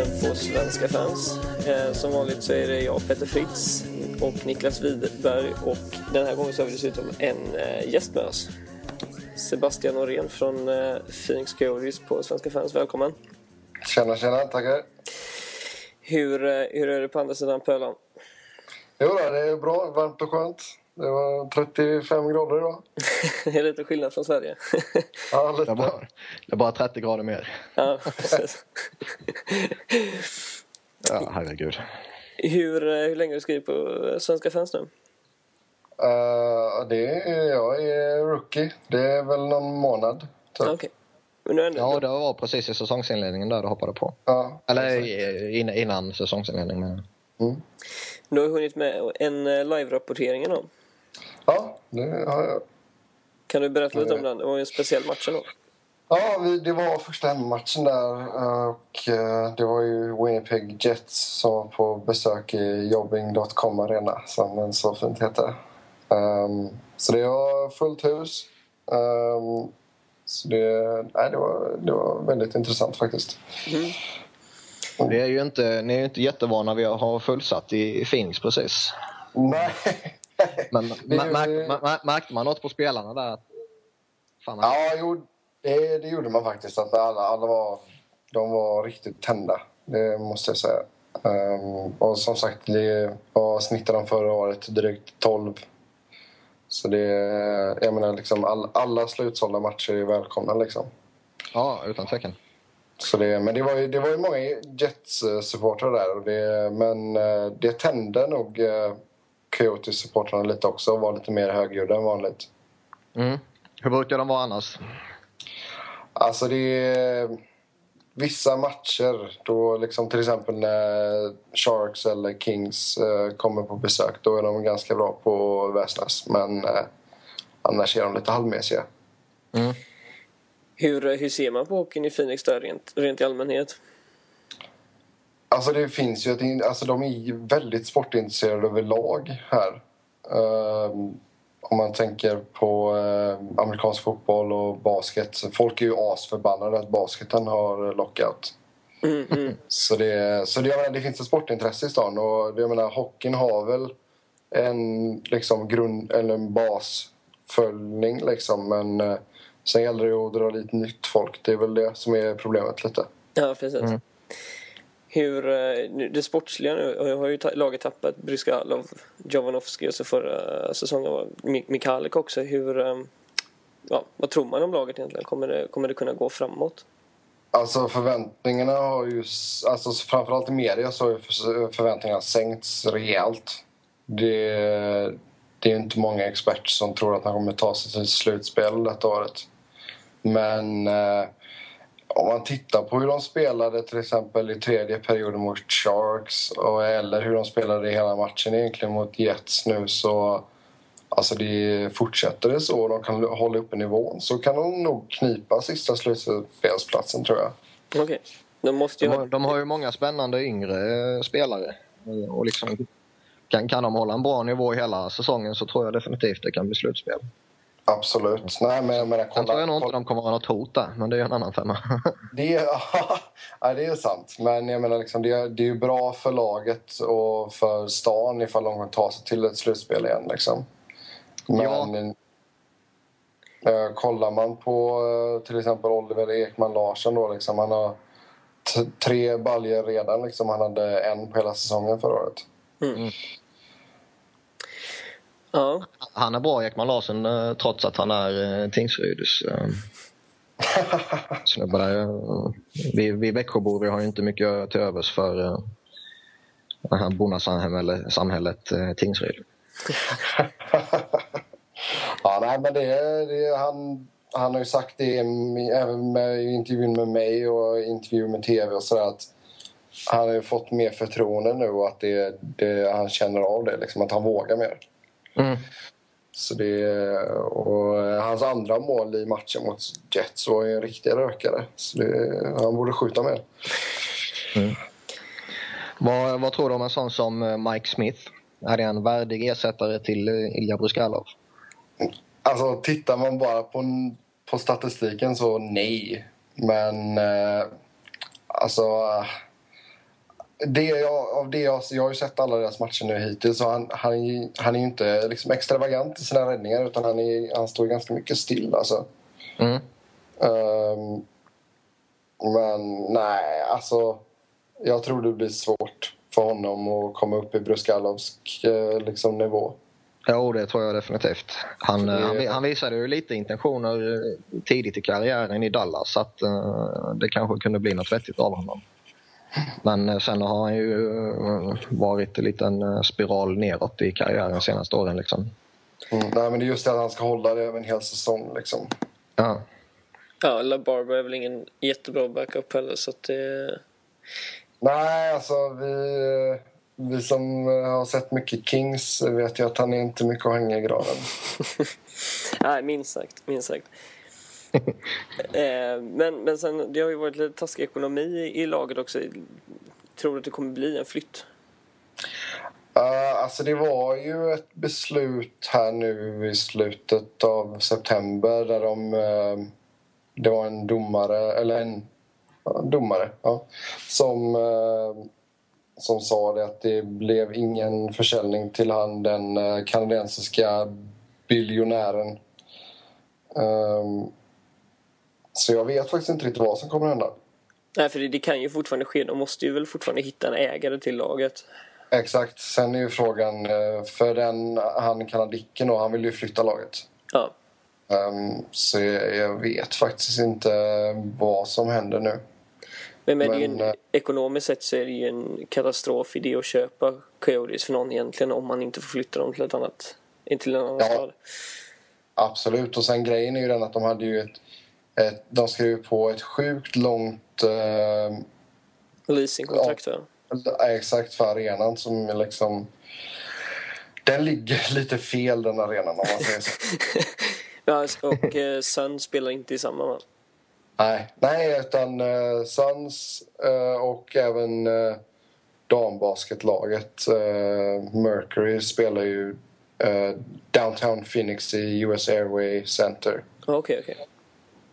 podcasten på Svenska fans. Eh, som vanligt så är det jag, Peter Fritz och Niklas Widerberg och den här gången så har vi dessutom en eh, gäst med oss. Sebastian Norén från eh, Phoenix Coyotes på Svenska fans. Välkommen! Tjena, tjena, tackar! Hur, hur är det på andra sidan pölen? Jo, det är bra, varmt och skönt. Det var 35 grader idag. det är lite skillnad från Sverige. ja, lite. Det är, bara, det är bara 30 grader mer. ja, precis. ja, herregud. Hur, eh, hur länge har du skrivit på Svenska fans nu? Uh, det är, jag är rookie. Det är väl någon månad. Typ. Okay. Men nu ändå... Ja, det var precis i säsongsinledningen där du hoppade på. Ja, Eller innan, innan säsongsinledningen. Mm. Du har hunnit med en eh, live-rapportering då? Ja, det har jag. Kan du berätta lite om den? Det var ju en speciell match då. Ja, vi, det var första hemmamatchen där och uh, det var ju Winnipeg Jets som var på besök i jobbing.com arena som den så fint heter. Um, så det var fullt hus. Um, så det, nej, det, var, det var väldigt intressant faktiskt. Mm. Det är ju inte, ni är ju inte jättevana vid att ha fullsatt i Phoenix precis. Nej. Men märkte, man något på spelarna där? Fan, ja, jo, det, det gjorde man faktiskt. Att alla, alla var, de var riktigt tända. Det måste jag säga. Um, och som sagt, det var snittade de förra året drygt 12. Så det, jag menar liksom all, alla slutsålda matcher är välkomna liksom. Ja, utan tvekan. Så det, men det var ju, det var ju många Jets-supportrar där. Och det, men eh, det tände nog eh, Coyotes-supportrarna lite också och var lite mer högljudda än vanligt. Mm. Hur brukar de vara annars? Alltså det är vissa matcher, då liksom till exempel när Sharks eller Kings eh, kommer på besök, då är de ganska bra på att väsnas. Men eh, annars är de lite halvmesiga. Mm. Hur, hur ser man på hockeyn i Phoenix där rent, rent i allmänhet? Alltså det finns ju ett, alltså de är väldigt sportintresserade överlag här. Um, om man tänker på eh, amerikansk fotboll och basket. Folk är ju asförbannade att basketen har lockout. Mm, mm. Så, det, så det, jag menar, det finns ett sportintresse i stan och det, jag menar, hockeyn har väl en liksom, grund, eller en basföljning liksom. Men eh, sen gäller det att dra lite nytt folk. Det är väl det som är problemet lite. Ja, precis. Mm hur eh, det sportsliga nu har ju laget tappat Bryskalov, Jovanovski och så förra säsongen var Mikalik också. Hur, eh, ja, vad tror man om laget egentligen? Kommer det, kommer det kunna gå framåt? Alltså förväntningarna har ju, alltså framförallt i media så har förväntningarna sänkts rejält. Det, det är inte många experter som tror att han kommer ta sig till slutspel detta året. Men eh, om man tittar på hur de spelade till exempel i tredje perioden mot Sharks och, eller hur de spelade i hela matchen egentligen mot Jets nu så Alltså det fortsätter det så och de kan hålla uppe nivån så kan de nog knipa sista slutspelsplatsen tror jag. Okej. Okay. De, måste ju... de, de har ju många spännande yngre spelare. Och liksom, kan, kan de hålla en bra nivå hela säsongen så tror jag definitivt det kan bli slutspel. Absolut. Nej, men jag menar, kolla, Sen tror jag nog inte de kommer att ha något hot där, men det är ju en annan femma. det, är, ja, det är sant. Men jag menar, liksom, det, är, det är ju bra för laget och för stan ifall de kan ta sig till ett slutspel igen. Liksom. Men ja. äh, kollar man på äh, till exempel Oliver Ekman Larsson då, liksom, han har tre baljer redan. Liksom, han hade en på hela säsongen förra året. Mm. Ja. Han är bra, Ekman Larsson, eh, trots att han är eh, Tingsryds eh, snubbe där. Vi, vi Växjöbor vi har ju inte mycket till övers för det här bondesamhället samhället, Tingsryd. ja, nej, men det, det, han, han har ju sagt det även med intervjun med mig och intervjuer med tv och sådär att han har fått mer förtroende nu och att det, det, han känner av det, liksom, att han vågar mer. Mm. Så det, och hans andra mål i matchen mot Jets var en riktig rökare. Så det, han borde skjuta mer. Mm. Vad, vad tror du om en sån som eh, Mike Smith? Är det en värdig ersättare till eh, Ilja Bruskalov? Alltså, tittar man bara på, på statistiken så nej. Men eh, alltså... det jag, av det jag, jag har ju sett alla deras matcher nu hittills och han, han, han är ju inte liksom extravagant i sina räddningar utan han, är, han står ganska mycket still. Alltså. Mm. Um, men nej, alltså jag tror det blir svårt för honom att komma upp i Bruskalovsk eh, liksom, nivå. Jo, det tror jag definitivt. Han, det... han, han, visade ju lite intentioner eh, tidigt i karriären i Dallas så att uh, det kanske kunde bli något vettigt av honom. Men uh, sen har han ju uh, varit en liten spiral neråt i karriären de senaste åren. Liksom. Mm, nej, men det är just det att han ska hålla det över en hel säsong. Liksom. Ja. Ja, LaBarbara är väl ingen jättebra backup heller så att det... Nej, alltså vi vi som har sett mycket Kings vet ju att han är inte mycket att hänga i graven. Nej, minst sagt. Minst sagt. Eh, men, men sen, det har ju varit lite taskig ekonomi i, i laget också. Tror du att det kommer bli en flytt? Uh, alltså det var ju ett beslut här nu i slutet av september där de... Uh, det var en domare, eller en uh, domare, ja, som eh, som sa det att det blev ingen försäljning till han den kanadensiska biljonären. Um, ehm, så jag vet faktiskt inte riktigt vad som kommer att hända. Nej, för det, det, kan ju fortfarande ske. De måste ju väl fortfarande hitta en ägare till laget. Exakt. Sen är ju frågan, eh, för den, han kanadicken då, han vill ju flytta laget. Ja. Um, så jag, jag vet faktiskt inte vad som händer nu. Men, men, men en, äh, ekonomiskt sett så är det ju en katastrof idé att köpa Coyotes för någon egentligen om man inte får flytta dem till ett annat, till en annan ja, stad. Absolut, och sen grejen är ju den att de hade ju ett, ett de skrev på ett sjukt långt eh, leasingkontrakt ja, exakt för arenan som liksom den ligger lite fel den arenan om man säger så. ja, och eh, Sun spelar inte i samma va? Nej, Nej utan uh, Suns uh, och även uh, dambasketlaget uh, Mercury spelar ju uh, Downtown Phoenix i US Airway Center. Okej, okay, okej. Okay.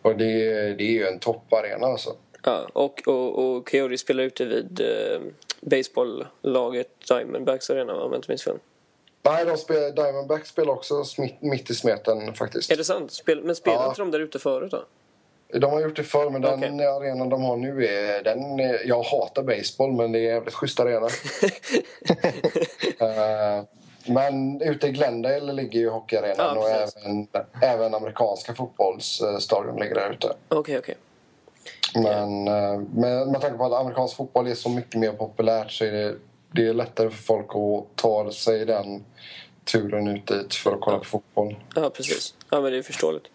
Och det, det är ju en topparena alltså. Ja, och, och, och Coyote spelar ute vid uh, baseballlaget Diamondbacks arena om jag inte minns fel. Nej, de spelar, Diamondbacks spelar också mitt i smeten faktiskt. Är det sant? Spel, men spelade ja. inte de där ute förut då? De har gjort det förr, men den okay. arenan de har nu är... Den, jag hatar baseball, men det är en jävligt schysst arena. uh, men ute i Glendale ligger ju hockeyarenan ja, och även, även amerikanska fotbollsstadion ligger där ute. Okej, okay, okej. Okay. Men uh, med, med tanke på att amerikansk fotboll är så mycket mer populärt så är det, det är lättare för folk att ta sig den turen ut dit för att kolla på fotboll. Ja, precis. Ja, men det är förståeligt.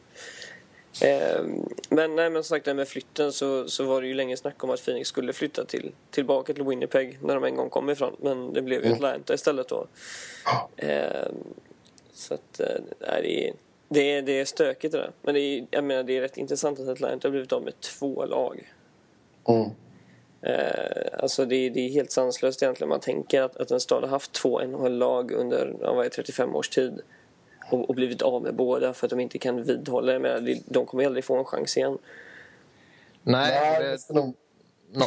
Ehm, men, nej, men som sagt, med flytten så, så var det ju länge snack om att Phoenix skulle flytta till, tillbaka till Winnipeg när de en gång kom ifrån. Men det blev ju mm. Atlanta istället då. Ehm, så att, eh, nej, det, är, det, är, det är stökigt det där. Men det är, jag menar, det är rätt intressant att Atlanta har blivit av med två lag. Mm. Eh, alltså det, det, är helt sanslöst egentligen. Man tänker att, att en stad har haft två NHL-lag under ja, 35 års tid och, och blivit av med båda för att de inte kan vidhålla det. Men de kommer aldrig få en chans igen. Nej, det,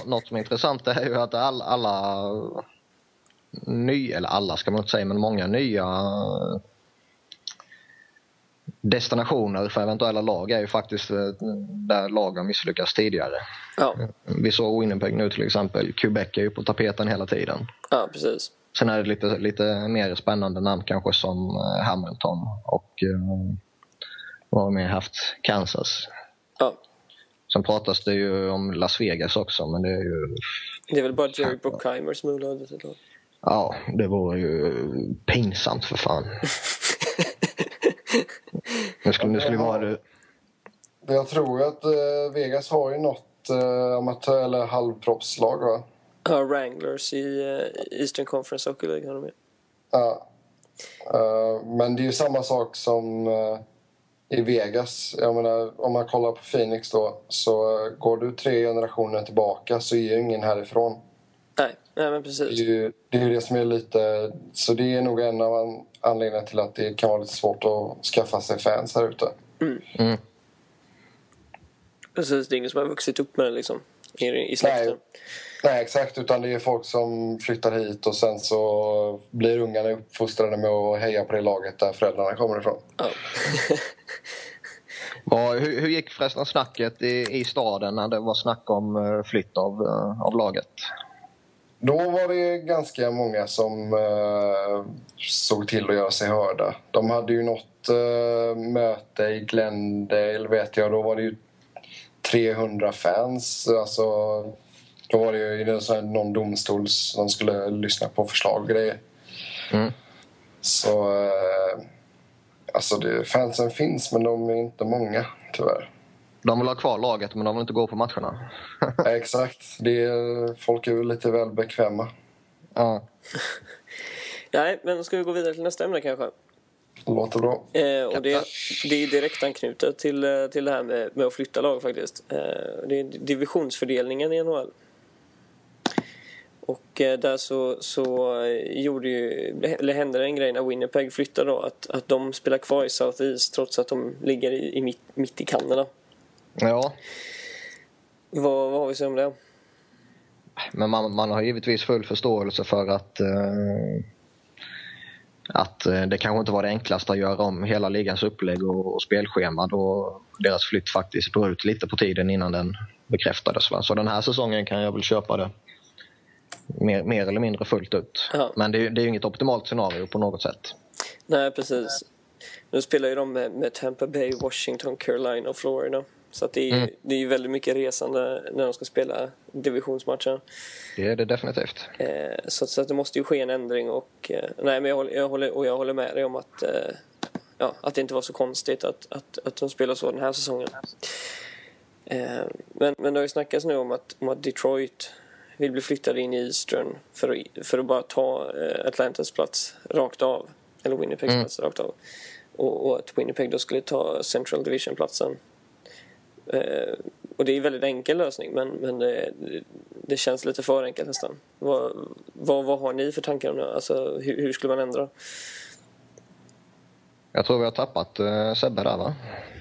något som är intressant är ju att all, alla nya, eller alla ska man inte säga, men många nya destinationer för eventuella lag är ju faktiskt eh, där lag har misslyckats tidigare. Ja. Vi såg Winnipeg nu till exempel. Quebec är ju på tapeten hela tiden. Ja, precis. Sen är det lite, lite mer spännande namn kanske som eh, Hamilton och uh, vad har mer haft? Kansas. Ja. Sen pratas det ju om Las Vegas också men det är ju... Det är väl bara Jerry Bruckheimer som är olagligt Ja, det vore ju pinsamt för fan. nu skulle, nu skulle vara det... Jag tror att uh, Vegas har ju något amatör eller halvproffslag va? Ja, Wranglers i uh, Eastern Conference Hockey League har de ju. Ja. Uh, men det är ju samma sak som uh, i Vegas. Jag menar, om man kollar på Phoenix då så uh, går du tre generationer tillbaka så är ju ingen härifrån. Nej, nej men precis. Det är, ju, det är ju det som är lite... Så det är nog en av anledningarna till att det kan vara lite svårt att skaffa sig fans här ute. Mm. Mm. Precis, det är ingen som har vuxit upp med det liksom i, i släkten. Nej. Nej, exakt. Utan det är folk som flyttar hit och sen så blir ungarna uppfostrade med att heja på det laget där föräldrarna kommer ifrån. Ja. Vad- hur, hur gick förresten snacket i, i staden när det var snack om eh, flytt av, eh, av laget? Då var det ganska många som eh, såg till att göra sig hörda. De hade ju något eh, möte i Glendale, vet jag. Då var det ju 300 fans. Alltså, då var det ju i någon sån här- någon domstol som skulle lyssna på förslag och grejer. Mm. Så... Eh, alltså, det, fansen finns, men de är inte många, tyvärr. De vill ha kvar laget men de vill inte gå på matcherna. Exakt. Det är, folk är väl lite väl bekväma. ja. Nej, men ska vi gå vidare till nästa ämne kanske? Låter bra. Eh, och det, det är direkt anknutet till, eh, till det här med, med att flytta lag faktiskt. Eh, det är divisionsfördelningen i NHL. Och eh, där så, så eh, gjorde ju, eller hände det en grej när Winnipeg flyttade då att, att de spelar kvar i South East trots att de ligger i, i mitt, mitt i Kanada. ja, Vad, vad har vi att säga om det? men man, man har givetvis full förståelse för att eh, att eh, det kanske inte var det enklaste att göra om hela ligans upplägg och, och spelschema då deras flytt faktiskt drog ut lite på tiden innan den bekräftades. Va? Så den här säsongen kan jag väl köpa det mer, mer eller mindre fullt ut. Ja. Men det, är- det är ju inget optimalt scenario på något sätt. Nej, precis. Nu spelar ju de med, med Tampa Bay, Washington, Carolina och Florida. Så det, är, Mm. det är ju väldigt mycket resande när de ska spela divisionsmatcher. Det är det definitivt. Eh, så, så att det måste ju ske en ändring och, eh, nej, men jag, håller, jag, håller, och jag håller med dig om att, eh, ja, att det inte var så konstigt att, att, att de spelar så den här säsongen. Eh, men, men det har ju snackats nu om att, om att Detroit vill bli flyttade in i Eastern för att, för att bara ta eh, Atlantas plats rakt av. Eller Winnipegs Mm. plats rakt av. Och, och att Winnipeg då skulle ta Central Division-platsen. Eh, och det är en väldigt enkel lösning men, men det, det känns lite för enkelt nästan. Vad, vad, vad har ni för tankar om det? Alltså, hur, hur skulle man ändra? Jag tror vi har tappat uh, Sebbe där va?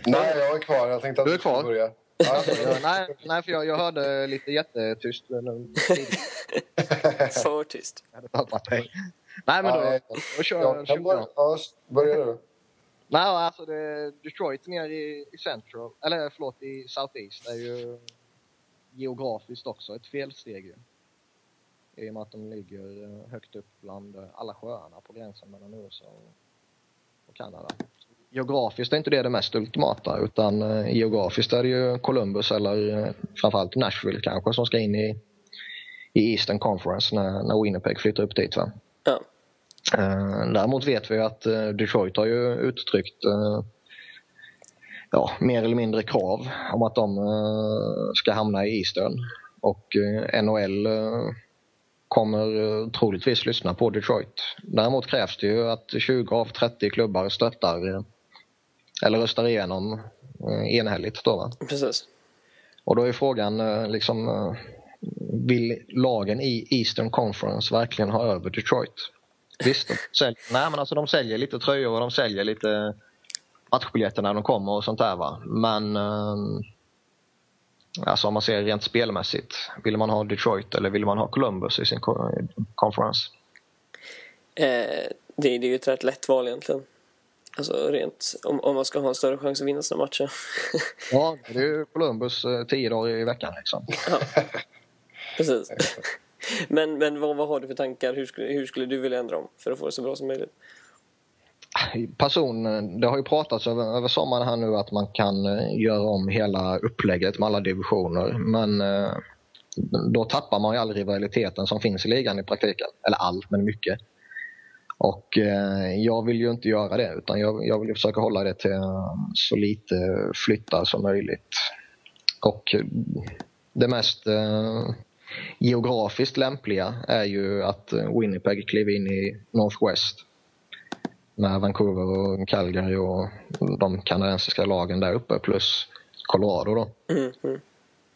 Nej, jag är kvar. Jag tänkte att Du är kvar? börja. Ja, nej, nej, för jag, jag hörde lite jättetyst. För tyst. Jag hade tappat dig. Nej, men då, jag- då kör jag kör börja. Ja, börja du. Nej, alltså det, Detroit ner i, i Central, eller förlåt, i Southeast är ju geografiskt också ett felsteg ju. I och med att de ligger eh, högt upp bland eh, alla sjöarna på gränsen mellan USA och, och Kanada. Geografiskt är inte det det mest ultimata utan eh, geografiskt är det ju Columbus eller eh, framförallt Nashville kanske som ska in i, i Eastern Conference när, när Winnipeg flyttar upp dit. Va? Ja. Eh, Däremot vet vi att eh, Detroit har ju uttryckt ja, mer eller mindre krav om att de ska hamna i Eastern. Och NHL kommer troligtvis lyssna på Detroit. Däremot krävs det ju att 20 av 30 klubbar stöttar eller röstar igenom eh, enhälligt. Då, va? Precis. Och då är frågan eh, liksom eh, vill lagen i Eastern Conference verkligen ha över Detroit? Visst, de säljer, nej, men alltså de säljer lite tröjor och de säljer lite matchbiljetter när de kommer och sånt där. Va? Men alltså om man ser rent spelmässigt, vill man ha Detroit eller vill man ha Columbus i sin co- conference? Eh, det, det är ju ett rätt lätt val egentligen. Alltså rent om, om man ska ha en större chans att vinna sina matcher. Ja, det är ju Columbus eh, tio dagar i veckan. Liksom. Precis. Men, men vad, vad har du för tankar? Hur skulle, hur skulle du vilja ändra om för att få det så bra som möjligt? person, det har ju pratats över, över sommaren här nu att man kan eh, göra om hela upplägget med alla divisioner. Men eh, då tappar man ju all rivaliteten som finns i ligan i praktiken. Eller all, men mycket. Och eh, jag vill ju inte göra det utan jag, jag vill ju försöka hålla det till eh, så lite flyttar som möjligt. Och eh, det mest eh, geografiskt lämpliga är ju att Winnipeg kliver in i Northwest med Vancouver och Calgary och de kanadensiska lagen där uppe plus Colorado då. Mm, mm.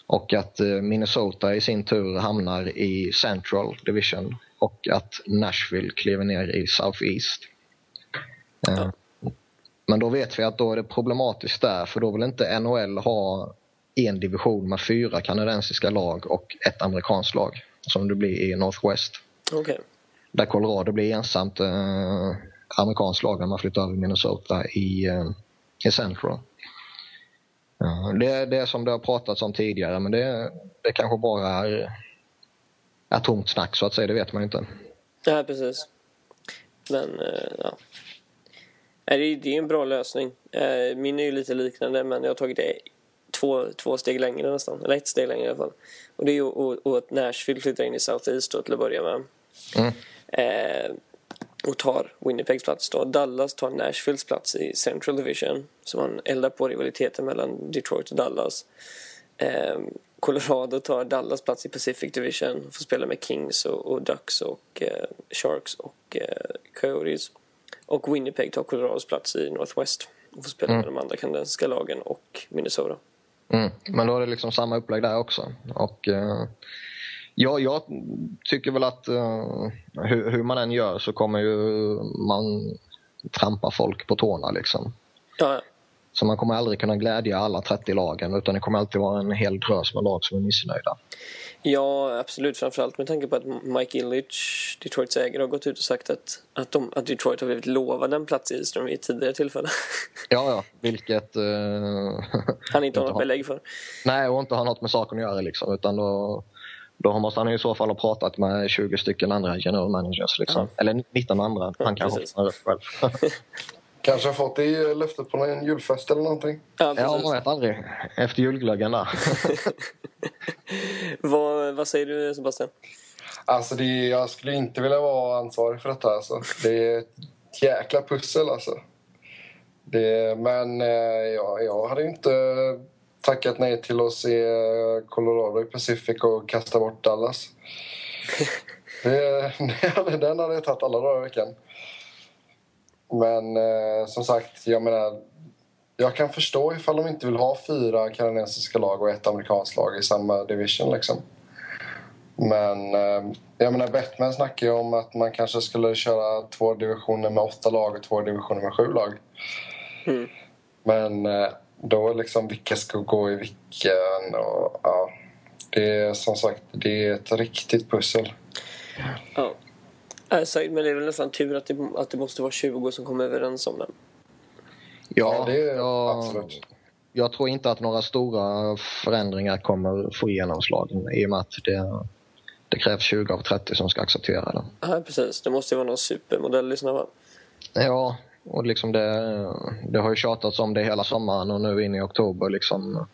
Och att Minnesota i sin tur hamnar i Central Division och att Nashville kliver ner i Southeast. Eh, Men då vet vi att då är det problematiskt där för då vill inte NHL ha en division med fyra kanadensiska lag och ett amerikanskt lag. som det blir i Northwest. Okej. Där Colorado blir ensamt eh, amerikanskt lag när man flyttar över Minnesota i, eh, i Central. Ja, det, det är som det har pratats om tidigare men det, det kanske bara är, är tomt snack så att säga, det vet man ju inte. Ja, precis. Men, eh, ja. Nej, Det är, en bra lösning. Eh, Min är ju lite liknande, men jag har tagit det två, två steg längre nästan. Eller ett steg längre i alla fall. Och det är ju att Nashville flyttar in i Southeast då, till att börja med. Mm. Eh, och tar Winnipegs plats då. Dallas tar Nashvilles plats i Central Division. Så man eldar på rivaliteten mellan Detroit och Dallas. Eh, Colorado tar Dallas plats i Pacific Division. Får spela med Kings och, och Ducks och eh, Sharks och eh, Coyotes. Och Winnipeg tar Colorados plats i Northwest. Och får spela med de andra kanadensiska lagen och Minnesota. Mm. Men då är det liksom samma upplägg där också. Och, eh, ja, jag tycker väl att eh, hur, hur man än gör så kommer ju man trampa folk på tårna. Liksom. Ja. Så man kommer aldrig kunna glädja alla 30 lagen utan det kommer alltid vara en hel drös med lag som är missnöjda. Ja, absolut. Framförallt med tanke på att Mike Illich, Detroits ägare, har gått ut och sagt att, att, de, att Detroit har blivit lovad en plats i Eastern vid ett tidigare tillfälle. Ja, ja, vilket... Eh, Han inte har något belägg för. Nej, och inte har något med saken att göra liksom, utan då, då måste han i så fall ha pratat med 20 stycken andra general managers. Liksom. Eller 19 andra. Han kanske har rätt själv. Kanske har fått det i löftet på någon julfest eller någonting. Ja, ja, precis. man vet aldrig. Efter julglöggen där. vad, vad säger du, Sebastian? Alltså det, jag skulle inte vilja vara ansvarig för detta. Alltså. Det är ett jäkla pussel alltså. Det, men eh, ja, jag hade inte tackat nej till att se Colorado i Pacific och kasta bort Dallas. Det, det, den hade jag tagit alla dagar i veckan. Men eh, som sagt, jag menar... Jag kan förstå ifall de inte vill ha fyra kanadensiska lag och ett amerikanskt lag i samma division. Liksom. Men eh, jag menar, Bettman snackar ju om att man kanske skulle köra två divisioner med åtta lag och två divisioner med sju lag. Mm. Men eh, då liksom vilka ska gå i vilken och ja. Det är som sagt, det är ett riktigt pussel. Ja. Alltså, men det är väl nästan tur att det, att det måste vara 20 som kommer överens om det. Ja, det är jag, absolut. jag tror inte att några stora förändringar kommer få genomslag i och med att det, det krävs 20 av 30 som ska acceptera det. Ja, precis. Det måste ju vara någon supermodell i sådana fall. Ja, och liksom det, det har ju tjatats om det hela sommaren och nu in i oktober. Liksom.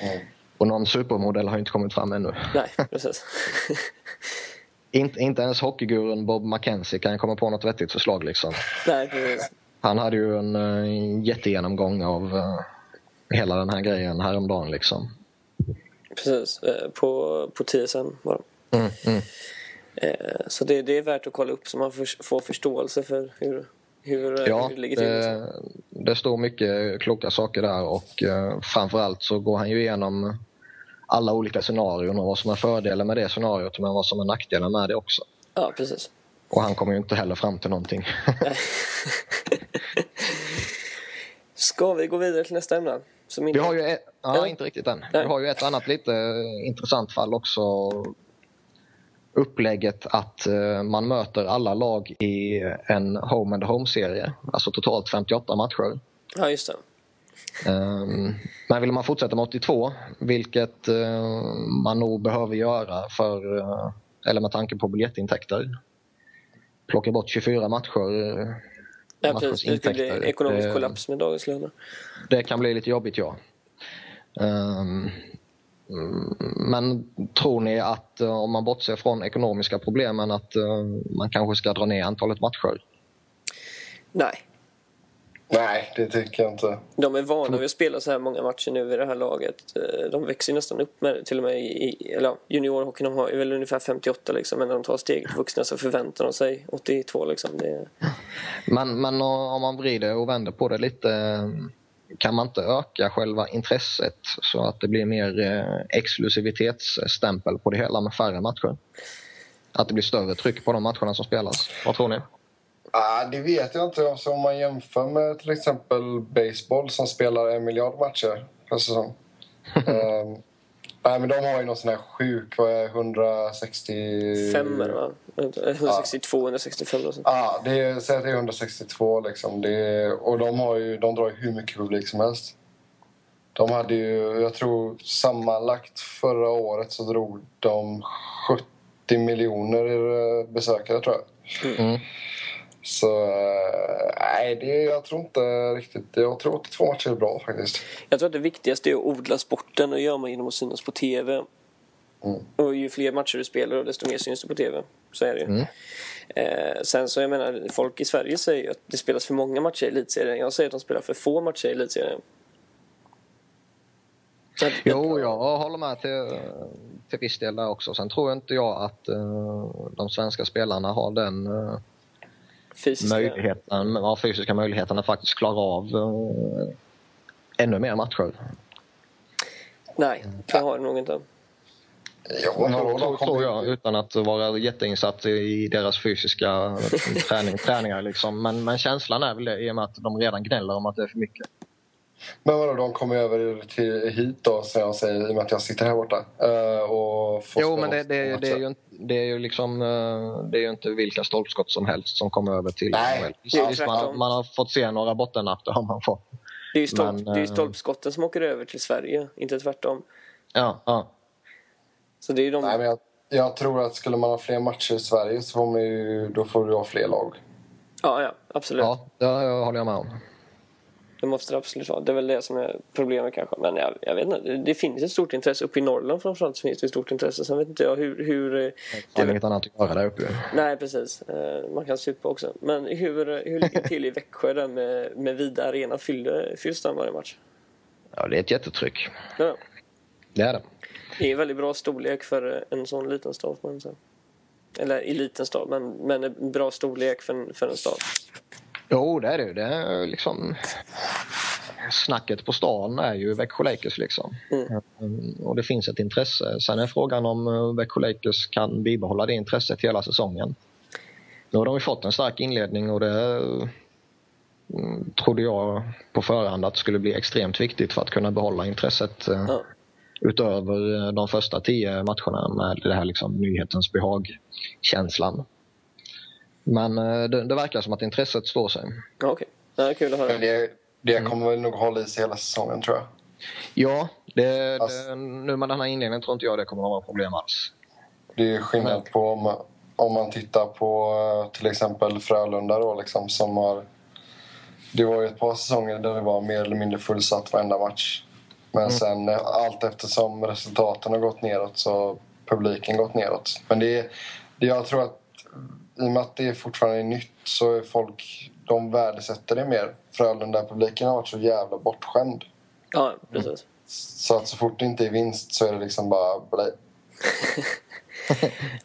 Mm. Och någon supermodell har inte kommit fram ännu. Nej, precis. Inte, inte ens hockeygurun Bob McKenzie kan komma på något vettigt förslag. Liksom. Han hade ju en uh, jättegenomgång av eh, hela den här grejen häromdagen. Liksom. precis. Eh, På, på TSN bara. Mm, mm. Eh, Så det, det är värt att kolla upp så man får, får förståelse för hur, hur, eh, Ja, hur det ligger till. liksom. det, det står mycket kloka saker där och uh, framförallt så går han ju igenom alla olika scenarion och vad som är fördelen med det scenariot men vad som är nackdelen med det också. Ja, precis. Och han kommer ju inte heller fram till någonting. Ska vi gå vidare till nästa ämne? Som inte... Vi har ju ett, ja, Ja. inte riktigt än. Nej. Vi har ju ett annat lite eh, intressant fall också. Upplägget att eh, man möter alla lag i en home and home-serie. Alltså totalt 58 matcher. Ja, just det. Ehm, Men vill man fortsätta med 82, vilket eh, man nog behöver göra för, eh, eller med tanke på biljettintäkter. Plocka bort 24 matcher. eh, Ja, precis. Det skulle bli ekonomisk Det- kollaps med dagens löner. Det kan bli lite jobbigt, ja. Mm, Men tror ni att om man bortser från ekonomiska problemen att eh, man kanske ska dra ner antalet matcher? Nej. Nej, det tycker jag inte. De är vana vid att spela så här många matcher nu i det här laget. Eh, De växer ju nästan upp med det. Till och med i, eller juniorhockeyn har ju väl ungefär 58 liksom. Men när de tar steget till vuxna så förväntar de sig 82 liksom. Det, Men, men om man vrider och vänder på det lite eh, kan man inte öka själva intresset så att det blir mer eh, exklusivitetsstämpel på det hela med färre matcher? Att det blir större tryck på de matcherna som spelas? Vad tror ni? Ah, det vet jag inte. Alltså, om man jämför med till exempel baseball som spelar en miljard matcher per säsong. Ehm, Nej, men de har ju någon sån här sjuk, vad är 160... Femmer va? 162, 165 och sånt. Ja, det är, säg att det är 162 liksom. Det är, och de, har ju, de drar ju hur mycket publik som helst. De hade ju, jag tror sammanlagt förra året så drog de 70 miljoner eh, besökare tror jag. Mm. Så eh, nej, det, jag tror inte riktigt. Jag tror att två matcher är bra faktiskt. Jag tror att det viktigaste är att odla sporten och det gör man genom att synas på TV. Mm. Och ju fler matcher du spelar desto mer syns du på TV. Så är det ju. Mm. Eh, sen så jag menar, folk i Sverige säger ju att det spelas för många matcher i Elitserien. Jag säger att de spelar för få matcher i Elitserien. Att- Jo, jag håller med till, till viss del där också. Sen tror inte jag att eh, de svenska spelarna har den uh, Fysiska. möjligheten, ja, fysiska möjligheten att faktiskt klara av eh, ännu mer matcher. Nej, det har de nog inte. Jo, vadå, tror, tror, jag, utan att vara jätteinsatt i deras fysiska träning, träningar. Liksom. Men, men känslan är väl det i och med att de redan gnäller om att det är för mycket. Men vadå, de kommer över till, hit då, som jag säger, i och med att jag sitter här borta. eh, och får Jo, spela men det, det, matcher. det, är ju, inte- det är ju liksom eh, det är ju inte vilka stolpskott som helst som kommer över till Nej, är Visst, man, man har fått se några bottennapp, det har man fått. Det är ju, stolp, Men, det är ju eh, stolpskotten som åker över till Sverige, inte tvärtom. Ja, ja. Så det är de... Nej, men jag, jag tror att skulle man ha fler matcher i Sverige så får man ju, då får du ha fler lag. Ja, ja, absolut. ja det håller jag med om. Det måste det absolut vara. Det är väl det som är problemet kanske. Men jag, jag vet inte. Det, finns ett stort intresse. Uppe i Norrland framförallt så finns det ett stort intresse. Sen vet inte jag hur... hur eh, Det är inget annat att göra där uppe. nej, precis. Eh, Man kan supa också. Men hur, hur ligger det till i Växjö där med, med Vida Arena? Fyller, fylls den varje match? Ja, det är ett jättetryck. Ja, Det är det. det är väldigt bra storlek för en sån liten stad. man säga. Eller i liten stad, men, men en bra storlek för en, för en stad. Jo, det är det ju. Det är liksom... Snacket på stan är ju Växjö Lakers liksom. Mm. Mm, Och det finns ett intresse. Sen är frågan om eh, Växjö Lakers kan bibehålla det intresset hela säsongen. Nu har de ju fått en stark inledning och det mm, trodde jag på förhand att det skulle bli extremt viktigt för att kunna behålla intresset Ja. utöver eh, de första tio matcherna med det här liksom nyhetens behag-känslan. Men det, det verkar som att intresset står sig. Okej, ja, kul att höra. Det, det Mm. kommer väl nog hålla i sig hela säsongen tror jag. Ja, det, Alltså- det, nu med den här inledningen tror inte jag det kommer att vara problem alls. Det är skillnad på om, om man tittar på eh, till exempel Frölunda då liksom som har... Det var ju ett par säsonger där det var mer eller mindre fullsatt varenda match. Men Mm. sen eh, allt eftersom resultaten har gått neråt så publiken gått neråt. Men det det jag tror att i och med att det fortfarande är nytt så är folk, de värdesätter det mer. Frölunda-publiken har varit så jävla bortskämd. Ja, precis. Så att så fort det inte är vinst så är det liksom bara blä.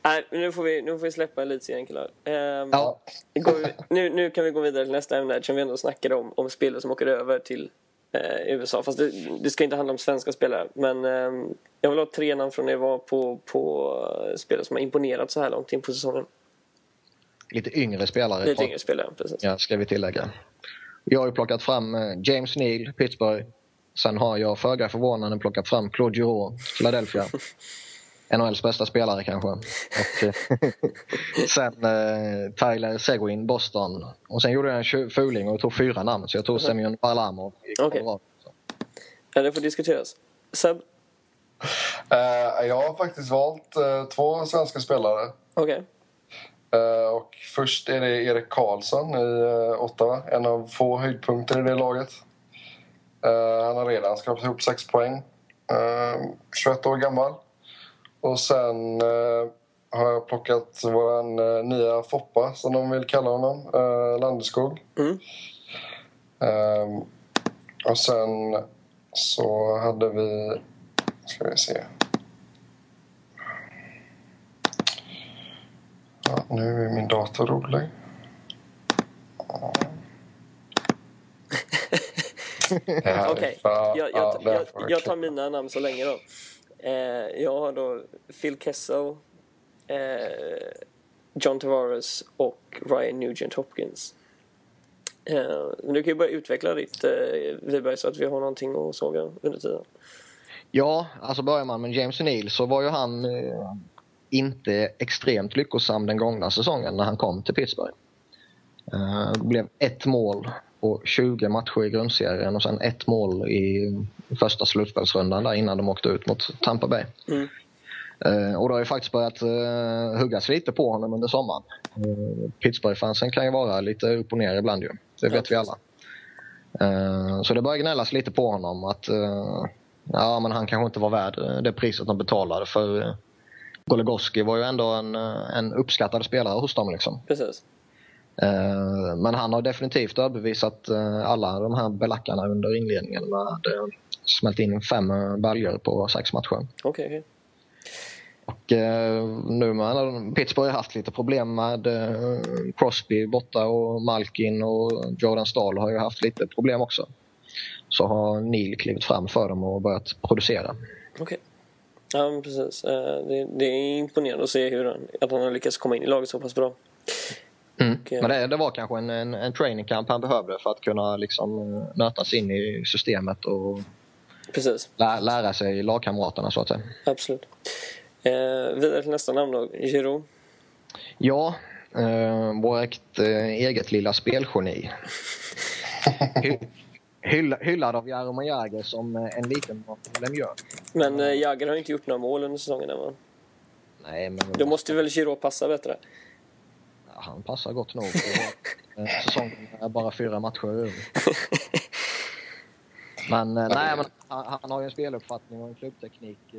Nej, nu får vi, nu får vi släppa elitserien killar. Ehm, Ja. går vi, nu, nu kan vi gå vidare till nästa ämne eftersom vi ändå snackade om, om spelare som åker över till eh, USA. Fast det, det ska inte handla om svenska spelare. Men ehm, jag vill ha tre namn från er var på, på eh, spelare som har imponerat så här långt in på säsongen. Lite yngre spelare Lite yngre spelare, precis. ja, ska vi tillägga. Jag har ju plockat fram eh, James Neal, Pittsburgh. Sen har jag föga förvånande plockat fram Claude Giroux, Philadelphia. NHLs bästa spelare kanske. Och, eh, sen eh, Tyler Seguin, Boston. Och sen gjorde jag en fuling och tog fyra namn. Så jag tog Semyon Varlamov Okej. Colorado. Ja, det får diskuteras. Seb? Eh, jag har faktiskt valt eh, två svenska spelare. Okej. Eh, och först är det Erik Karlsson i eh, Ottawa. En av få höjdpunkter i det laget. Eh, han har redan skrapat ihop sex poäng. Eh, 21 år gammal. Och sen eh, har jag plockat vår eh, nya Foppa, som de vill kalla honom. Eh, Landeskog. Mm. Eh, och sen så hade vi... Ska vi se. Ja, nu är min dator rolig. Ja. Okej, för- jag, jag, ja, jag, jag tar mina namn så länge då. Eh, jag har då Phil Kessel, eh, John Tavares och Ryan Nugent Hopkins. Eh, du kan ju börja utveckla ditt eh, Wiberg så att vi har någonting att såga under tiden. Ja, alltså börjar man med James Neal så var ju han eh, inte extremt lyckosam den gångna säsongen när han kom till Pittsburgh. Eh, det blev ett mål på 20 matcher i grundserien och sen ett mål i första slutspelsrundan där innan de åkte ut mot Tampa Bay. Mm. Eh, och det har ju faktiskt börjat uh, huggas lite på honom under sommaren. Pittsburgh-fansen kan ju vara lite upp och ner ibland ju. Det vet vi alla. Så det börjar gnällas lite på honom att ja, men han kanske inte var värd det priset de betalade för Goligoski var ju ändå en, en uppskattad spelare hos dem. Liksom. Precis. Men han har definitivt överbevisat alla de här belackarna under inledningen med smält in fem baljor på sex matcher. Okej, okay, okay. Och eh, nu med Pittsburgh har haft lite problem med eh, Crosby borta och Malkin och Jordan Stahl har ju haft lite problem också. Så har Neil klivit fram för dem och börjat producera. Okej. Okay. Ja, precis. Eh, det, det, är imponerande att se hur han, att han har lyckats komma in i laget så pass bra. Mm. Och, Men det, det, var kanske en, en, en training camp han behövde för att kunna liksom eh, nötas in i systemet och Precis. Lä, lära sig lagkamraterna så att säga. Absolut. Eh, vidare till nästa namn då, Giro. Ja, eh, vårt eh, eget lilla spelgeni. Hyll, hyllad av Jaromir Jagr som eh, en liten Lemieux. Men eh, Jagr har inte gjort några mål under säsongen än va? Nej, men... Då måste väl Giro passa bättre? Ja, han passar gott nog. Eh, säsongen är bara fyra matcher över. Men eh, nej, men han, han, har ju en speluppfattning och en klubbteknik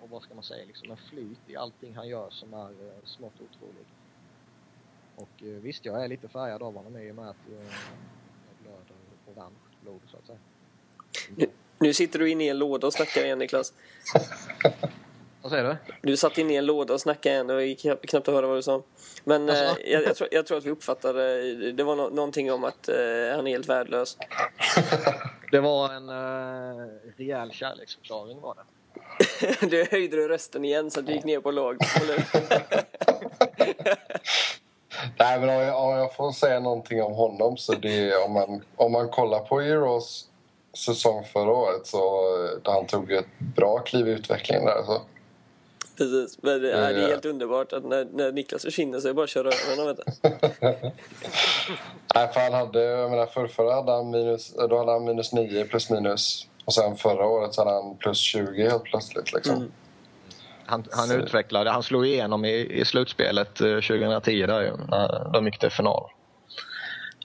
och vad ska man säga, liksom en flyt i allting han gör som är smått otrolig. Och visst, jag är lite färgad av honom i och med att eh, blöder orange så att säga. Nu, nu sitter du inne i en låda och snackar igen Niklas. Vad säger du? Du satt inne i en låda och snackade igen och gick knappt att höra vad du sa. Men alltså. eh, jag, jag, tror, jag, tror, att vi uppfattade, det var no någonting om att eh, han är helt värdelös. det var en eh, rejäl kärleksförklaring var det. du höjde du rösten igen så att du gick ner på låg. Nej, men om jag, om jag, får säga någonting om honom så det om man, om man kollar på Euros säsong förra året så där han tog ett bra kliv i utvecklingen där. Så. Precis, men det, är, det är helt underbart att när, när Niklas försvinner så är det bara att köra över honom. Nej, för han hade, jag menar förrförra hade han minus, då hade han minus 9 plus minus och sen förra året så hade han plus 20 helt plötsligt. Liksom. Mm. Han, han utvecklade, han slog igenom i, i slutspelet 2010 eh, där ju, när de gick till final.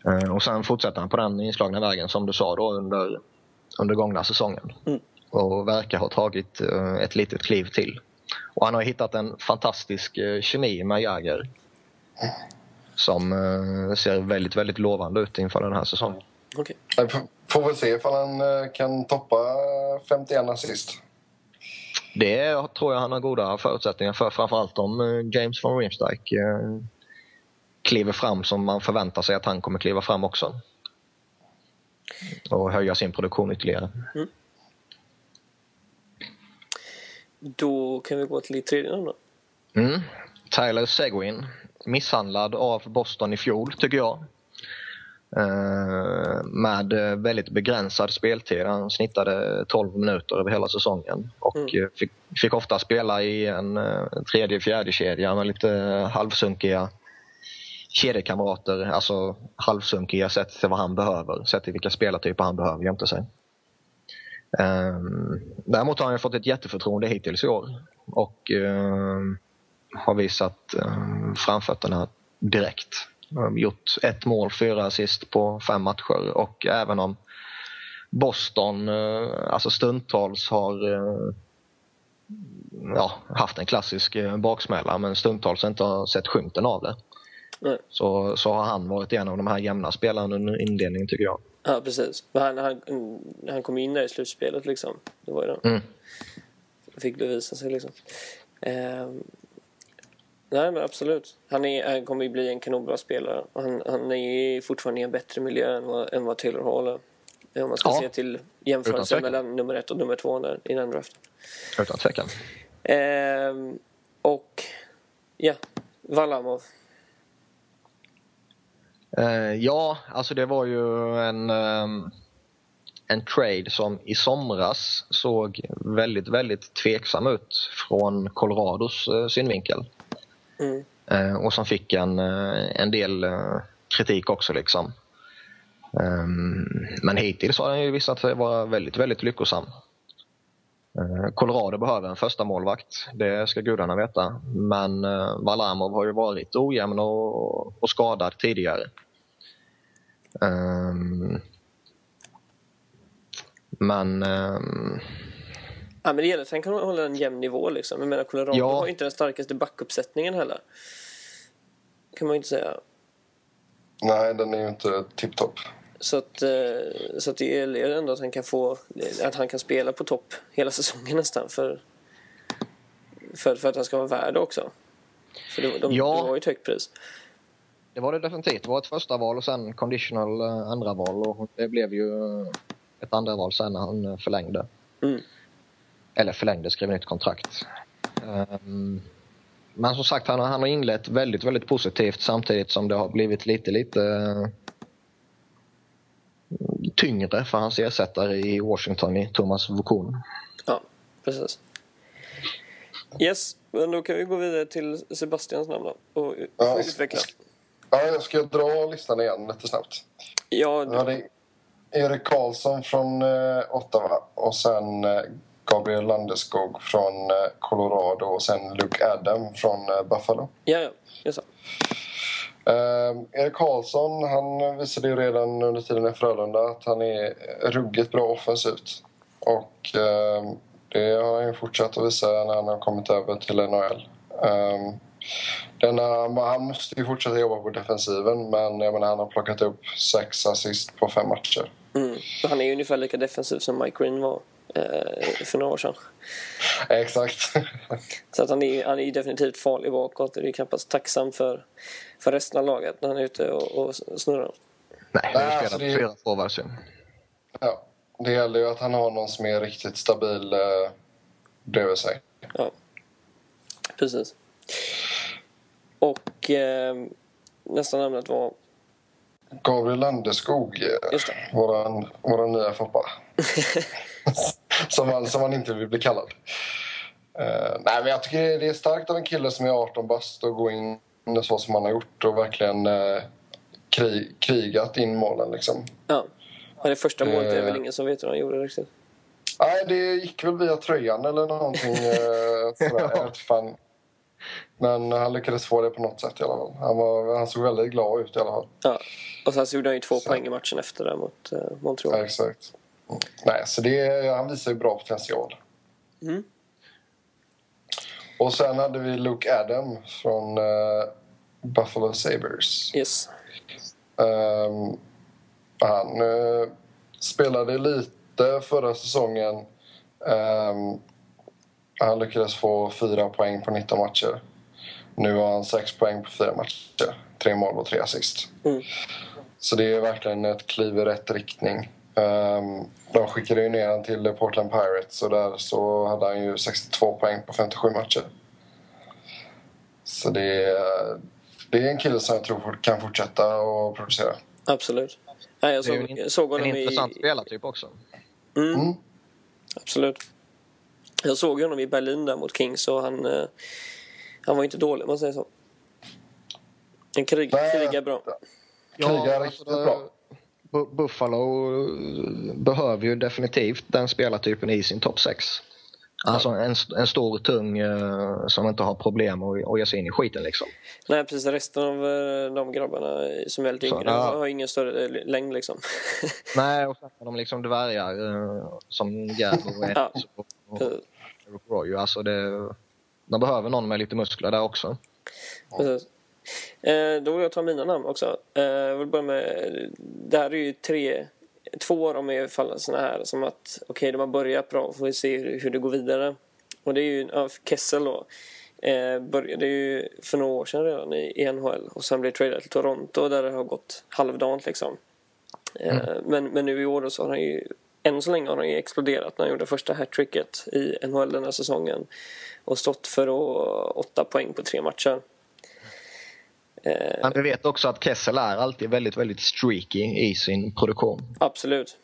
Eh, och sen fortsatte han på den inslagna vägen som du sa då under, under gångna säsongen. Mm. Och verkar ha tagit eh, ett litet kliv till. Och han har hittat en fantastisk kemi med Jäger. Som ser väldigt, väldigt lovande ut inför den här säsongen. Okay. Får väl se ifall han kan toppa 51 assist. Det tror jag han har goda förutsättningar för. Framförallt om eh, James von Riemsdyk eh, kliver fram som man förväntar sig att han kommer kliva fram också. Och höja sin produktion ytterligare. Mm. Då kan vi gå till ditt tredje namn då. Mm. Tyler Seguin. Misshandlad av Boston i fjol, tycker jag. Eh, med väldigt begränsad speltid. Han snittade 12 minuter över hela säsongen och mm. fick, fick, ofta spela i en eh, tredje fjärde kedja med lite halvsunkiga kedjekamrater, alltså halvsunkiga sett till vad han behöver, sett till vilka spelartyper han behöver jämte sig. Um, däremot har han fått ett jätteförtroende hittills i år och um, har visat um, framfötterna direkt. Gjort ett mål, fyra assist på fem matcher och även om Boston eh, alltså stundtals har eh, ja, haft en klassisk eh, baksmälla men stundtals inte har sett skymten av det. Så, så har han varit en av de här jämna spelarna under inledningen tycker jag. Ja precis. Han, han, han kom in där i slutspelet liksom. Det var ju det. Mm. Fick bevisa sig liksom. Ehm, Nej, men absolut. Han, är, han kommer ju bli en kanonbra spelare. Han, han är fortfarande i en bättre miljö än vad, än vad Taylor Hall är. Om man ska ja. se till jämförelsen mellan nummer ett och nummer två där, i den draften. Utan tvekan. Ehm, och ja, Valamov. Eh, ja, alltså det var ju en... Um en trade som i somras såg väldigt, väldigt tveksam ut från Colorados eh, synvinkel. Mm. Eh, och som fick en, eh, en del eh, kritik också. liksom. Ehm, men hittills har den ju visat sig vara väldigt, väldigt lyckosam. Colorado behöver en första målvakt, det ska gudarna veta. Men Valamov har ju varit ojämn och, och skadad tidigare. Ehm, men ehm, Ja, men det gäller att han kan hålla en jämn nivå liksom. Jag menar Colorado Ja. har inte den starkaste backuppsättningen heller. Kan man ju inte säga. Nej, den är ju inte tipptopp. Så att, eh, så att det gäller ändå att han kan få att han kan spela på topp hela säsongen nästan för, för, för att han ska vara värd också. För de, de, Ja. det var ju ett högt pris. det var det definitivt. Det var ett första val och sen conditional eh, andra val och det blev ju eh, ett andra val sen när han förlängde. Mm. Eller förlängde, skrev nytt kontrakt. Ehm, men som sagt, han, har- han har inlett väldigt, väldigt positivt samtidigt som det har blivit lite, lite eh, tyngre för hans ersättare i Washington i Thomas Vukun. Ja, precis. Yes, men då kan vi gå vidare till Sebastians namn då och Ja. utveckla. Ja, jag ska dra listan igen lite snabbt. Ja, Ja, det är Erik Karlsson från eh, Ottawa och sen eh, Gabriel Landeskog från eh, Colorado och sen Luke Adam från eh, Buffalo. ja, ja. Just det. Eh, Erik Karlsson han visade ju redan under tiden i Frölunda att han är ruggigt bra offensivt. Och eh, det har han ju fortsatt att visa när han har kommit över till NHL. Eh, denna, han måste ju fortsätta jobba på defensiven men jag menar, han har plockat upp sex assist på fem matcher. Mm. Han är ju ungefär lika defensiv som Mike Green var eh, för några år sedan. Exakt. Så att han är han är definitivt farlig bakåt. Det är knappast tacksam för, för resten av laget när han är ute och, och snurrar. Nej, Nej, nu alltså spelar det- fyra forwards ja, det gäller ju att han har någon som är riktigt stabil eh, bredvid sig. Ja, precis. Och eh, nästa namnet var... Gabriel Landeskog, våran, våran nya Foppa. som, han, som han inte vill bli kallad. Eh, nej, men jag tycker det är starkt av en kille som är 18 bast och gå in så som han har gjort och verkligen eh, krig, krigat in målen. Liksom. Ja. ja det första målet är Eh. väl ingen som vet hur han gjorde riktigt. Nej, det gick väl via tröjan eller någonting. Eh, sådär. Fan. Men han lyckades få det på något sätt i alla fall. Han, var, han såg väldigt glad ut i alla fall. Ja. Och sen så gjorde han ju två Så. poäng i matchen efter det mot eh, Ja, Montreal. exakt. Nej, så det, han visar ju bra potential. Mm. Och sen hade vi Luke Adam från eh, Buffalo Sabres. Yes. Ehm, han eh, spelade lite förra säsongen. Ehm, han lyckades få fyra poäng på 19 matcher. Nu har han sex poäng på fyra matcher. Tre mål och tre assist. Mm. Så det är verkligen ett kliv i rätt riktning. Ehm, de skickade ju ner honom till Portland Pirates och där så hade han ju 62 poäng på 57 matcher. Så det är, det är en kille som jag tror kan fortsätta att producera. Absolut. Nej, jag Det är såg, ju jag såg En honom i... intressant spelartyp också. Mm. Mm. Absolut. Jag såg honom i Berlin där mot Kings och han, eh, han var inte dålig om man säger så. En krig, krigar bra. Krigar riktigt bra. Bu- Buffalo eh, behöver ju definitivt den spelartypen i sin topp 6. Alltså en, en stor, tung eh, som inte har problem att, att ge sig in i skiten liksom. Nej, precis. Resten av eh, de grabbarna som är lite yngre ja. har ingen större längd liksom. Nej, och sen har de liksom dvärgar som Gerbo och Ja. Och, och Roy. Alltså det, de behöver någon med lite muskler där också. Precis. Eh, då vill jag ta mina namn också. Eh, jag vill börja med... Det här är ju tre... Två av dem är fall såna här som att okej, de har börjat bra. Får vi se hur, hur det går vidare. Och det är ju ja, Kessel då. Eh, började ju för några år sedan redan i, NHL och sen blev tradad till Toronto där det har gått halvdant liksom. Eh, men, men nu i år så har han ju än så länge har han ju exploderat när han gjorde första hattricket i NHL den här säsongen och stått för åtta poäng på tre matcher. Eh, Men vi vet också att Kessel är alltid väldigt, väldigt streaky i sin produktion. absolut.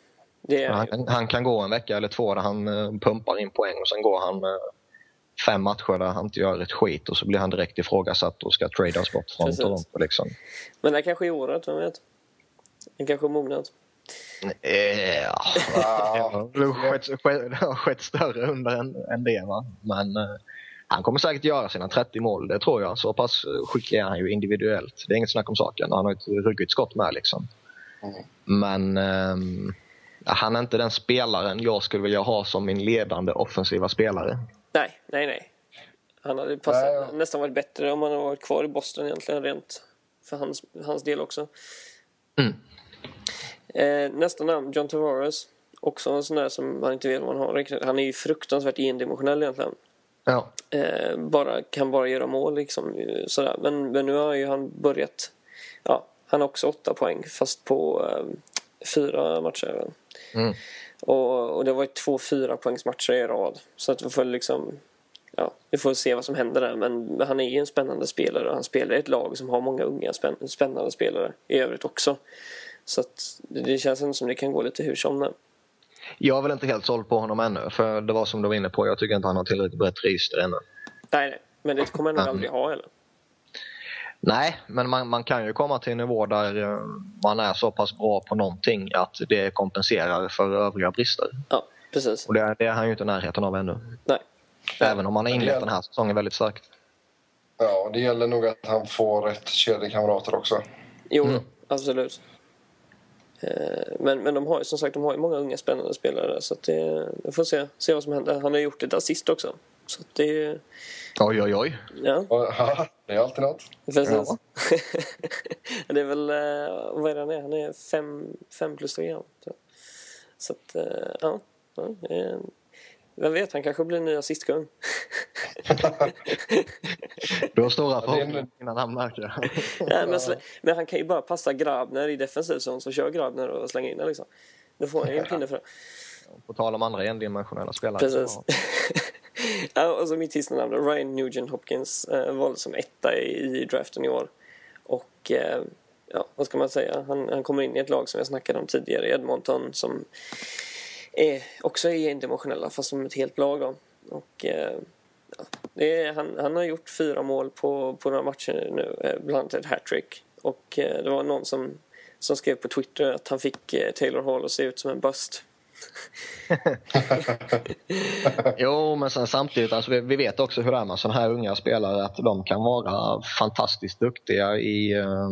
Det är Han, han kan- gå en vecka eller två där han eh, pumpar in poäng och sen går han eh, fem matcher där han inte gör ett skit och så blir han direkt ifrågasatt och ska tradas bort från. Toronto. Liksom. Men det här kanske är året, vem vet? Den kanske är mognat. Ja, det har skett, skett, det har skett större under än, än det. Va? Men eh, han kommer säkert göra sina 30 mål, det tror jag. Så pass skicklig är han ju individuellt. Det är inget snack om saken. Han har ett ruggigt skott med. Liksom. Mm. Men ehm, han är inte den spelaren jag skulle vilja ha som min ledande offensiva spelare. Nej, nej, nej. Han hade passat, Nej, ja. nästan varit bättre om han hade varit kvar i Boston egentligen rent för hans, hans del också. Mm. Eh, nästa namn, John Tavares. Också en sån där som man inte vet vad man har riktigt. Han är ju fruktansvärt endimensionell egentligen. Ja. Eh, bara, kan bara göra mål liksom. eh, Sådär. Men, men nu har ju han börjat... Ja, han har också åtta poäng fast på eh, fyra matcher. Mm. Och, och det var ju två fyra poängsmatcher i rad. Så att vi får liksom... Ja, vi får se vad som händer där. Men han är ju en spännande spelare och han spelar i ett lag som har många unga spänn, spännande spelare i övrigt också. Så att det, känns som det kan gå lite hur som där. Jag är väl inte helt såld på honom ännu. För det var som du var inne på, jag tycker inte han har tillräckligt brett register ännu. Nej, nej. Men det kommer han nog aldrig ha heller. Nej, men man, man kan ju komma till en nivå där eh, man är så pass bra på någonting att det kompenserar för övriga brister. Ja, precis. Och det, det är han ju inte i närheten av ännu. Nej. Även om han har inlett den här säsongen väldigt starkt. Ja, det gäller nog att han får rätt kedjekamrater också. Jo, Mm. absolut. Eh, Men, men de har ju som sagt de har ju många unga spännande spelare så att det, vi får se, se vad som händer. Han har gjort ett assist också. Så att det, Oj, oj, oj. ja, det är alltid något. Ja. det är väl, eh, vad är det han är? Han är fem, fem plus tre. Så att, eh, ja. ja det är, vem vet, han kanske blir ny assistkung. Du har stora förhoppningar innan han märker det. Nej, men, slä- men han kan ju bara passa Grabner i defensiv zon, så kör Grabner och slänger in den liksom. Då får han ju en pinne för det. På tal om andra endimensionella spelare. Precis. Ja, och så mitt sista namn Ryan Nugent Hopkins eh, valdes som etta i, i draften i år. Och eh, ja, vad ska man säga? Han, han kommer in i ett lag som jag snackade om tidigare, Edmonton, som är, också är endimensionella fast som ett helt lag. Då. Och, eh, ja, är, han, han har gjort fyra mål på, på några matcher nu, eh, bland annat ett hattrick. Och eh, det var någon som, som skrev på Twitter att han fick eh, Taylor Hall att se ut som en bust. Jo, men sen samtidigt, alltså vi, vi vet också hur det är med sådana här unga spelare att de kan vara fantastiskt duktiga i eh,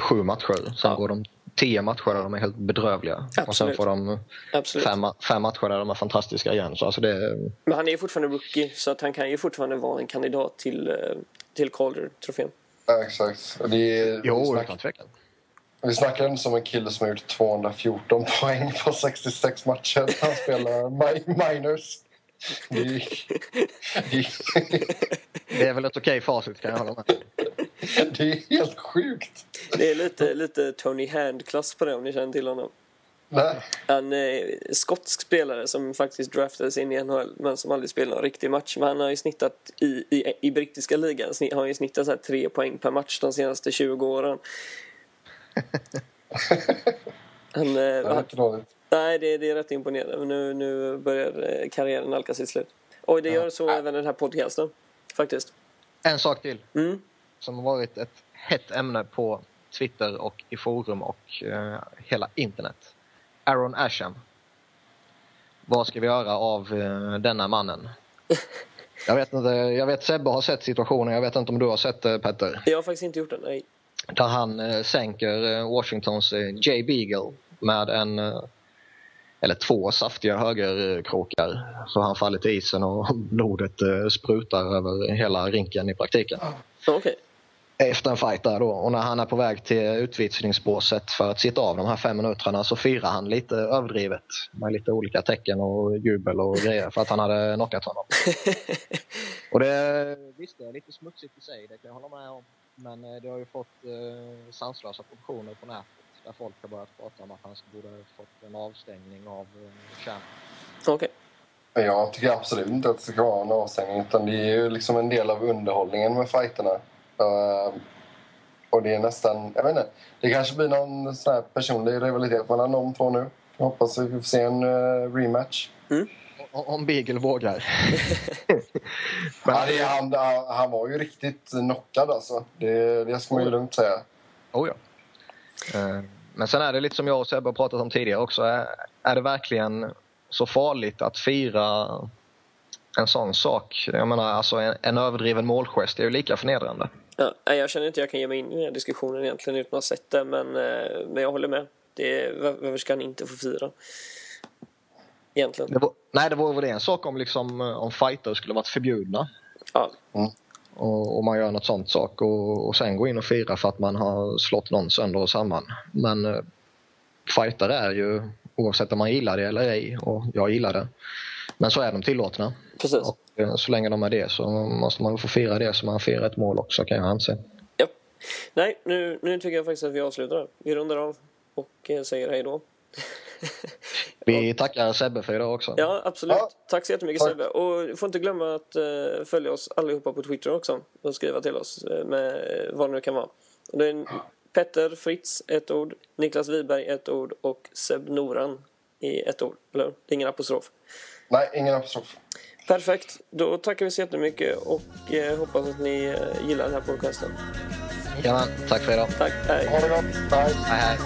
sju matcher. Sen Ja. går de tio matcher där de är helt bedrövliga. Och sen Absolut. får de Absolut. fem, fem matcher där de är fantastiska igen. Så alltså det, Men han är ju fortfarande rookie så att han kan ju fortfarande vara en kandidat till, eh, till Calder-trofén. Ja, exakt. Och Det är, vi, jo, snack, utan tvekan. vi snackar inte som en kille som har gjort 214 poäng på 66 matcher. Han spelar mi- minors. Är, Det är väl ett okej facit kan jag hålla med. det är helt sjukt. Det är lite, lite Tony Hand-klass på det om ni känner till honom. Nej. Han är skotsk spelare som faktiskt draftades in i NHL men som aldrig spelat någon riktig match. Men han har ju snittat i, i, i brittiska ligan sni- har han ju snittat så här tre poäng per match de senaste 20 åren. Han, eh, Det är han, inte dåligt. nej, det, det är rätt imponerande. Nu, nu börjar eh, karriären nalka sitt slut. Och det gör så även den här podcasten. Faktiskt. En sak till Mm. Som varit ett hett ämne på Twitter och i forum och eh, hela internet. Aaron Asham. Vad ska vi göra av eh, denna mannen? Jag vet inte, jag vet Sebbe har sett situationen, jag vet inte om du har sett det Petter. Jag har faktiskt inte gjort det, nej. Där han eh, sänker eh, Washingtons eh, Jay Beagle med en eh, eller två saftiga högerkrokar. Så han faller till isen och blodet sprutar över hela rinken i praktiken. Okej. Efter en fight där då. Och när han är på väg till utvisningsbåset för att sitta av de här fem minuterna så firar han lite överdrivet. Med lite olika tecken och jubel och grejer för att han hade knockat honom. Och det, visst, det är lite smutsigt i sig, det kan jag hålla med om. Men eh, det har ju fått eh, sanslösa proportioner på nätet. Där folk har börjat prata om att han borde ha fått en avstängning av eh. Okej. Men Jag tycker absolut inte att det ska vara en avstängning. Utan det är ju liksom en del av underhållningen med fighterna. Uh, och det är nästan... Jag vet inte. Det kanske blir någon sån här personlig rivalitet mellan de två nu. Jag hoppas vi får se en uh, rematch. Mm. Om Beagle vågar. Men... Ja, han, han var ju riktigt knockad alltså. Det, det ska man ju lugnt säga. Oh ja. Eh, men sen är det lite som jag och Sebbe har pratat om tidigare också. Är det verkligen så farligt att fira en sån sak? Jag menar, alltså en, en överdriven målgest är ju lika förnedrande. Ja, jag känner inte att jag kan ge mig in i den här diskussionen egentligen utan att ha sett det, men, eh, men jag håller med. Det, varför ska han inte få fira? Egentligen. Det var, nej, det vore väl en sak om, liksom, om fighter skulle varit förbjudna. Ja. Mm. Och, och, man gör något sånt sak och, och sen gå in och fira för att man har slått någon sönder och samman. Men uh, fighter är ju, oavsett om man gillar det eller ej, och jag gillar det, men så är de tillåtna. Precis. Och så länge de är det så måste man få fira det som man firar ett mål också kan jag anse. Ja. Nej, nu, nu tycker jag faktiskt att vi avslutar. Vi rundar av och eh, säger hej då. Vi tackar Sebbe för idag också. Ja, absolut. Ja. Tack så jättemycket Tack. Sebbe. Och får inte glömma att uh, följa oss allihopa på Twitter också och skriva till oss uh, med vad det nu kan vara. Det är Petter Fritz, ett ord, Niklas Wiberg, ett ord och Seb Noran i ett ord. Eller ingen apostrof? Nej, ingen apostrof. Perfekt. Då tackar vi så jättemycket och eh, hoppas att ni eh, gillar den här podcasten. Ja, tack för idag. Tack. Hej. Ha det gott. Bye. Hej, hej.